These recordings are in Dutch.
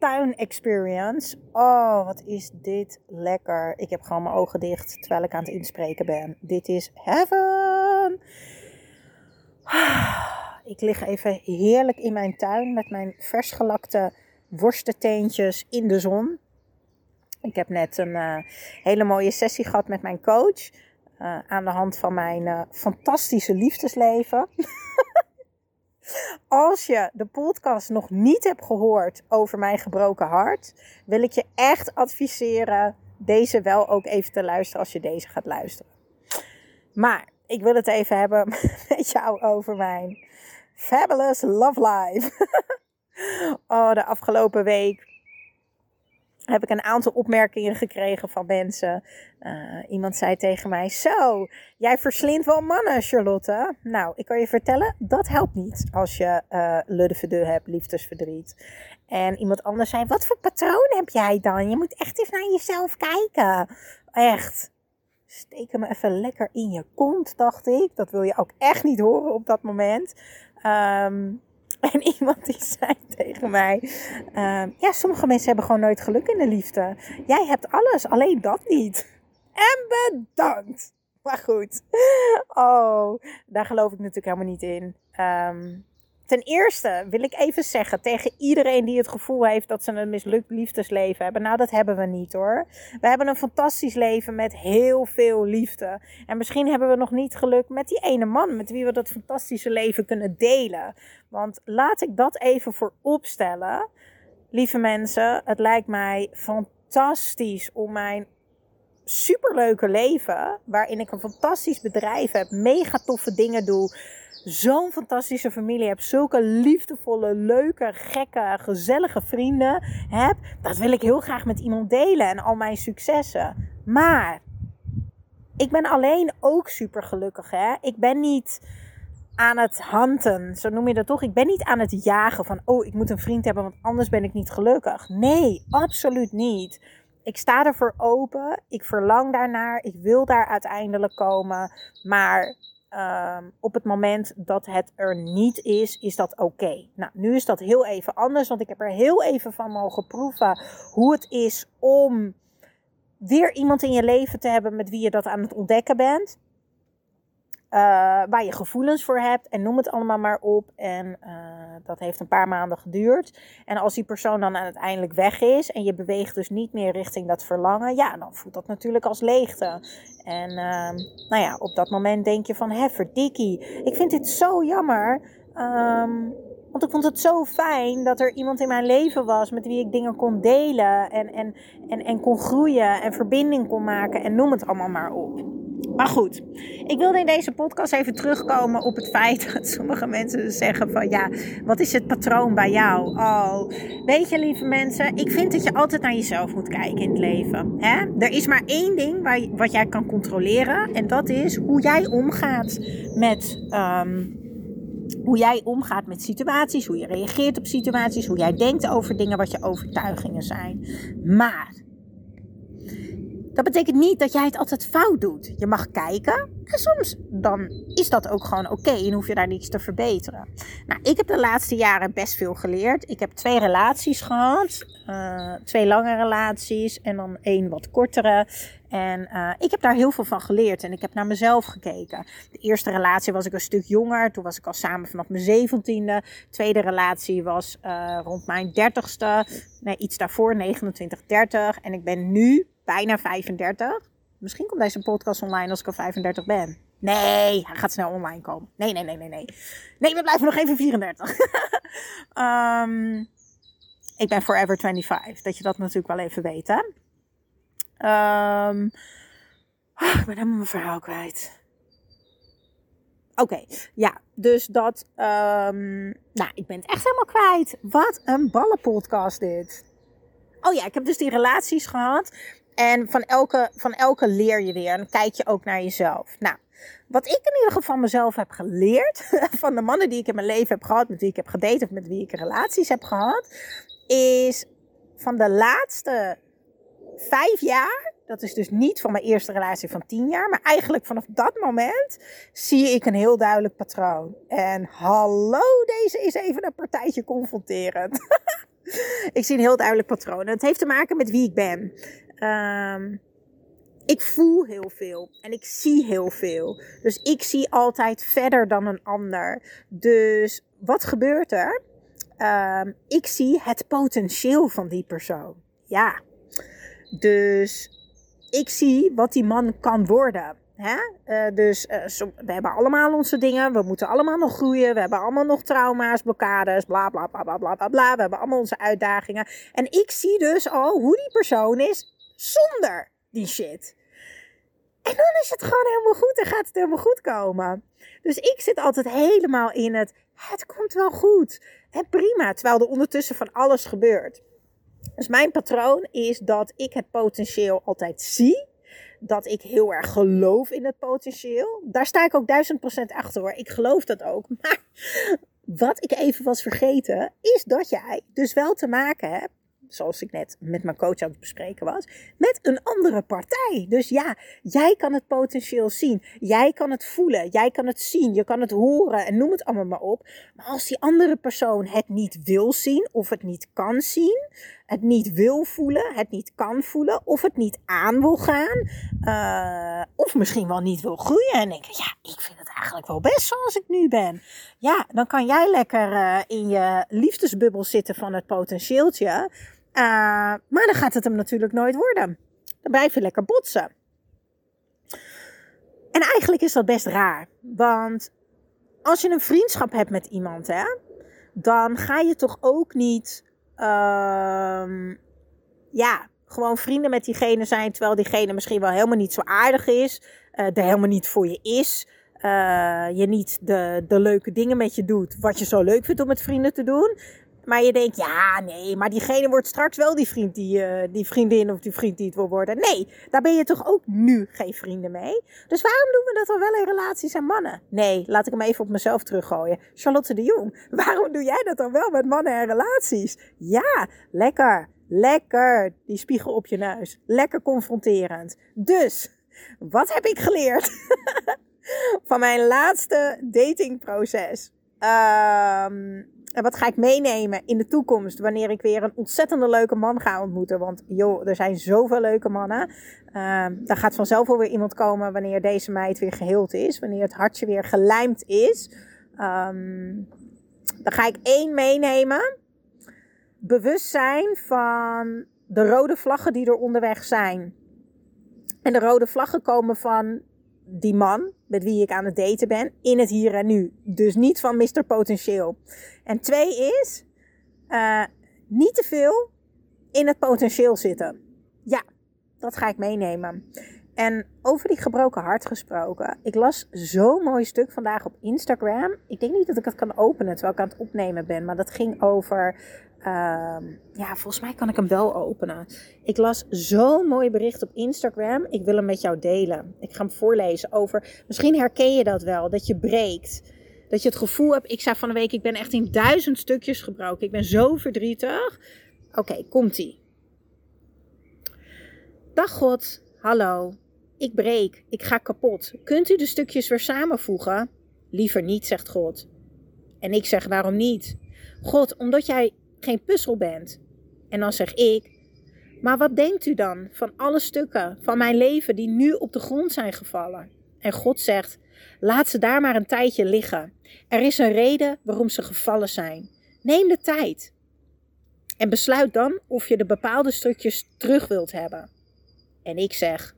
tuin experience. Oh, wat is dit lekker. Ik heb gewoon mijn ogen dicht terwijl ik aan het inspreken ben. Dit is heaven. Ik lig even heerlijk in mijn tuin met mijn versgelakte worstenteentjes in de zon. Ik heb net een uh, hele mooie sessie gehad met mijn coach. Uh, aan de hand van mijn uh, fantastische liefdesleven. Als je de podcast nog niet hebt gehoord over mijn gebroken hart, wil ik je echt adviseren deze wel ook even te luisteren als je deze gaat luisteren. Maar ik wil het even hebben met jou over mijn fabulous love life. oh, de afgelopen week heb ik een aantal opmerkingen gekregen van mensen. Uh, iemand zei tegen mij: Zo, jij verslindt wel mannen, Charlotte. Nou, ik kan je vertellen, dat helpt niet als je uh, hebt, liefdesverdriet. En iemand anders zei: Wat voor patroon heb jij dan? Je moet echt even naar jezelf kijken. Echt. Steek hem even lekker in je kont, dacht ik. Dat wil je ook echt niet horen op dat moment. Um, En iemand die zei tegen mij: uh, Ja, sommige mensen hebben gewoon nooit geluk in de liefde. Jij hebt alles, alleen dat niet. En bedankt. Maar goed. Oh, daar geloof ik natuurlijk helemaal niet in. Um, Ten eerste wil ik even zeggen tegen iedereen die het gevoel heeft dat ze een mislukt liefdesleven hebben. Nou, dat hebben we niet hoor. We hebben een fantastisch leven met heel veel liefde. En misschien hebben we nog niet geluk met die ene man met wie we dat fantastische leven kunnen delen. Want laat ik dat even voor opstellen. Lieve mensen, het lijkt mij fantastisch om mijn superleuke leven, waarin ik een fantastisch bedrijf heb, mega toffe dingen doe zo'n fantastische familie heb, zulke liefdevolle, leuke, gekke, gezellige vrienden heb, dat wil ik heel graag met iemand delen en al mijn successen. Maar ik ben alleen ook super gelukkig, hè? Ik ben niet aan het hanten, zo noem je dat toch? Ik ben niet aan het jagen van, oh, ik moet een vriend hebben, want anders ben ik niet gelukkig. Nee, absoluut niet. Ik sta ervoor open. Ik verlang daarnaar. Ik wil daar uiteindelijk komen. Maar Um, op het moment dat het er niet is, is dat oké. Nou, nu is dat heel even anders, want ik heb er heel even van mogen proeven hoe het is om weer iemand in je leven te hebben met wie je dat aan het ontdekken bent. Uh, waar je gevoelens voor hebt en noem het allemaal maar op. En uh, dat heeft een paar maanden geduurd. En als die persoon dan uiteindelijk weg is en je beweegt dus niet meer richting dat verlangen, ja, dan voelt dat natuurlijk als leegte. En uh, nou ja, op dat moment denk je van, hè, verdikkie, ik vind dit zo jammer. Um, want ik vond het zo fijn dat er iemand in mijn leven was met wie ik dingen kon delen en, en, en, en kon groeien en verbinding kon maken en noem het allemaal maar op. Maar goed, ik wilde in deze podcast even terugkomen op het feit dat sommige mensen zeggen van ja, wat is het patroon bij jou? Oh, weet je lieve mensen, ik vind dat je altijd naar jezelf moet kijken in het leven. Hè? Er is maar één ding waar, wat jij kan controleren en dat is hoe jij omgaat met... Um, hoe jij omgaat met situaties, hoe je reageert op situaties, hoe jij denkt over dingen, wat je overtuigingen zijn. Maar dat betekent niet dat jij het altijd fout doet. Je mag kijken en soms dan is dat ook gewoon oké en hoef je daar niets te verbeteren. Nou, ik heb de laatste jaren best veel geleerd. Ik heb twee relaties gehad. Uh, twee lange relaties en dan één wat kortere. En uh, ik heb daar heel veel van geleerd en ik heb naar mezelf gekeken. De eerste relatie was ik een stuk jonger. Toen was ik al samen vanaf mijn zeventiende. Tweede relatie was uh, rond mijn dertigste. Nee, iets daarvoor, 29, 30. En ik ben nu bijna 35. Misschien komt deze podcast online als ik al 35 ben. Nee, hij gaat snel online komen. Nee, nee, nee, nee, nee. Nee, we blijven nog even 34. um, ik ben forever 25. Dat je dat natuurlijk wel even weet, hè? Ehm, ah, ik ben helemaal mijn verhaal kwijt. Oké, ja, dus dat. ehm, nou, ik ben het echt helemaal kwijt. Wat een ballenpodcast dit. Oh ja, ik heb dus die relaties gehad. En van elke, van elke leer je weer. En kijk je ook naar jezelf. Nou, wat ik in ieder geval mezelf heb geleerd. Van de mannen die ik in mijn leven heb gehad. Met wie ik heb gedate of met wie ik relaties heb gehad. Is van de laatste vijf jaar. Dat is dus niet van mijn eerste relatie van tien jaar. Maar eigenlijk vanaf dat moment zie ik een heel duidelijk patroon. En hallo, deze is even een partijtje confronterend. ik zie een heel duidelijk patroon. En het heeft te maken met wie ik ben. Ehm, ik voel heel veel en ik zie heel veel. Dus ik zie altijd verder dan een ander. Dus wat gebeurt er? Ehm, ik zie het potentieel van die persoon. Ja. Dus ik zie wat die man kan worden. Hè? Eh, dus eh, we hebben allemaal onze dingen. We moeten allemaal nog groeien. We hebben allemaal nog trauma's, blokkades, bla bla bla bla bla. bla. We hebben allemaal onze uitdagingen. En ik zie dus al hoe die persoon is zonder die shit. En dan is het gewoon helemaal goed en gaat het helemaal goed komen. Dus ik zit altijd helemaal in het, het komt wel goed. En prima, terwijl er ondertussen van alles gebeurt. Dus mijn patroon is dat ik het potentieel altijd zie. Dat ik heel erg geloof in het potentieel. Daar sta ik ook duizend procent achter hoor. Ik geloof dat ook. Maar wat ik even was vergeten, is dat jij dus wel te maken hebt zoals ik net met mijn coach aan het bespreken was, met een andere partij. Dus ja, jij kan het potentieel zien. Jij kan het voelen. Jij kan het zien. Je kan het horen en noem het allemaal maar op. Maar als die andere persoon het niet wil zien of het niet kan zien, het niet wil voelen, het niet kan voelen of het niet aan wil gaan, eh, of misschien wel niet wil groeien en denken, ja, ik vind het eigenlijk wel best zoals ik nu ben. Ja, dan kan jij lekker eh, in je liefdesbubbel zitten van het potentieeltje. Uh, maar dan gaat het hem natuurlijk nooit worden. Dan blijf je lekker botsen. En eigenlijk is dat best raar. Want als je een vriendschap hebt met iemand, hè, dan ga je toch ook niet. Uh, ja, gewoon vrienden met diegene zijn. Terwijl diegene misschien wel helemaal niet zo aardig is. Uh, er helemaal niet voor je is. Uh, je niet de, de leuke dingen met je doet. Wat je zo leuk vindt om met vrienden te doen. Maar je denkt, ja, nee, maar diegene wordt straks wel die vriend, die, uh, die vriendin of die vriend die het wil worden. Nee, daar ben je toch ook nu geen vrienden mee. Dus waarom doen we dat dan wel in relaties en mannen? Nee, laat ik hem even op mezelf teruggooien. Charlotte de Jong, waarom doe jij dat dan wel met mannen en relaties? Ja, lekker, lekker, die spiegel op je neus. Lekker confronterend. Dus, wat heb ik geleerd van mijn laatste datingproces? Um, en wat ga ik meenemen in de toekomst wanneer ik weer een ontzettende leuke man ga ontmoeten? Want joh, er zijn zoveel leuke mannen. Uh, daar gaat vanzelf wel weer iemand komen wanneer deze meid weer geheeld is. Wanneer het hartje weer gelijmd is. Um, dan ga ik één meenemen. Bewustzijn van de rode vlaggen die er onderweg zijn. En de rode vlaggen komen van die man met wie ik aan het daten ben in het hier en nu. Dus niet van Mr. Potentieel. En twee is uh, niet te veel in het potentieel zitten. Ja, dat ga ik meenemen. En over die gebroken hart gesproken. Ik las zo'n mooi stuk vandaag op Instagram. Ik denk niet dat ik het kan openen terwijl ik aan het opnemen ben. Maar dat ging over. Uh, ja, volgens mij kan ik hem wel openen. Ik las zo'n mooi bericht op Instagram. Ik wil hem met jou delen. Ik ga hem voorlezen over. Misschien herken je dat wel, dat je breekt. Dat je het gevoel hebt. Ik zei van de week, ik ben echt in duizend stukjes gebroken. Ik ben zo verdrietig. Oké, komt-ie. Dag God, hallo. Ik breek, ik ga kapot. Kunt u de stukjes weer samenvoegen? Liever niet, zegt God. En ik zeg, waarom niet? God, omdat jij geen puzzel bent. En dan zeg ik, maar wat denkt u dan van alle stukken van mijn leven die nu op de grond zijn gevallen? En God zegt, laat ze daar maar een tijdje liggen. Er is een reden waarom ze gevallen zijn. Neem de tijd. En besluit dan of je de bepaalde stukjes terug wilt hebben. En ik zeg,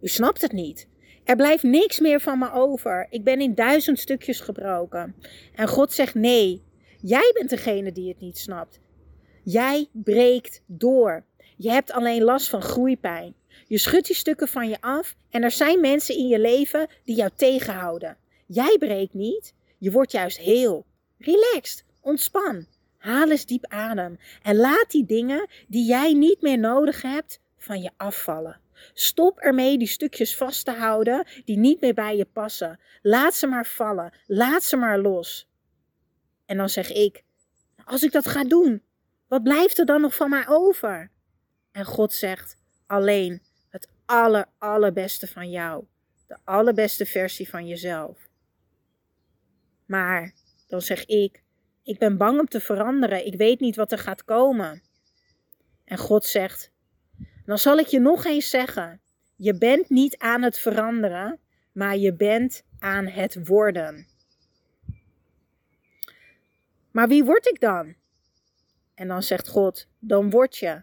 u snapt het niet. Er blijft niks meer van me over. Ik ben in duizend stukjes gebroken. En God zegt nee. Jij bent degene die het niet snapt. Jij breekt door. Je hebt alleen last van groeipijn. Je schudt die stukken van je af en er zijn mensen in je leven die jou tegenhouden. Jij breekt niet, je wordt juist heel. Relaxed, ontspan. Haal eens diep adem en laat die dingen die jij niet meer nodig hebt van je afvallen. Stop ermee die stukjes vast te houden die niet meer bij je passen. Laat ze maar vallen. Laat ze maar los. En dan zeg ik: Als ik dat ga doen, wat blijft er dan nog van mij over? En God zegt: Alleen het aller, allerbeste van jou. De allerbeste versie van jezelf. Maar dan zeg ik: Ik ben bang om te veranderen. Ik weet niet wat er gaat komen. En God zegt: Dan zal ik je nog eens zeggen: Je bent niet aan het veranderen, maar je bent aan het worden. Maar wie word ik dan? En dan zegt God: Dan word je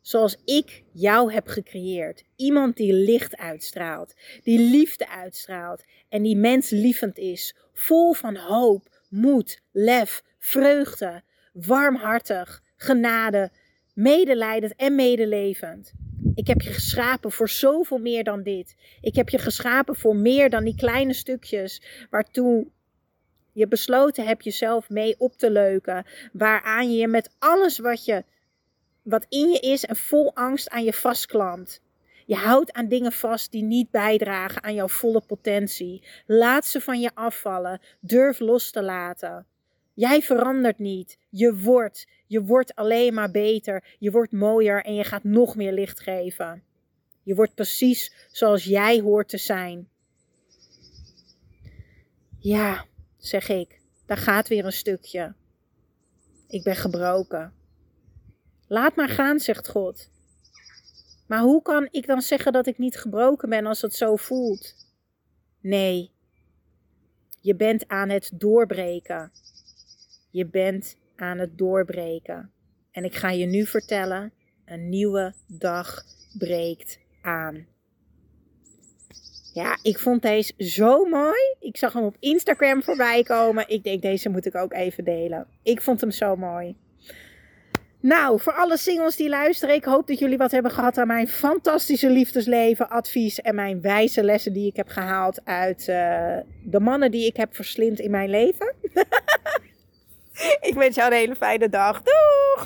zoals ik jou heb gecreëerd. Iemand die licht uitstraalt, die liefde uitstraalt en die menslievend is, vol van hoop, moed, lef, vreugde, warmhartig, genade, medelijdend en medelevend. Ik heb je geschapen voor zoveel meer dan dit. Ik heb je geschapen voor meer dan die kleine stukjes waartoe je besloten hebt jezelf mee op te leuken. Waaraan je met alles wat, je, wat in je is en vol angst aan je vastklampt. Je houdt aan dingen vast die niet bijdragen aan jouw volle potentie. Laat ze van je afvallen. Durf los te laten. Jij verandert niet. Je wordt. Je wordt alleen maar beter. Je wordt mooier en je gaat nog meer licht geven. Je wordt precies zoals jij hoort te zijn. Ja, zeg ik. Daar gaat weer een stukje. Ik ben gebroken. Laat maar gaan, zegt God. Maar hoe kan ik dan zeggen dat ik niet gebroken ben als het zo voelt? Nee, je bent aan het doorbreken. Je bent aan het doorbreken. En ik ga je nu vertellen: een nieuwe dag breekt aan. Ja, ik vond deze zo mooi. Ik zag hem op Instagram voorbij komen. Ik denk, deze moet ik ook even delen. Ik vond hem zo mooi. Nou, voor alle singles die luisteren, ik hoop dat jullie wat hebben gehad aan mijn fantastische liefdesleven, advies en mijn wijze lessen die ik heb gehaald uit uh, de mannen die ik heb verslind in mijn leven. ik wens jou een hele fijne dag. Doeg!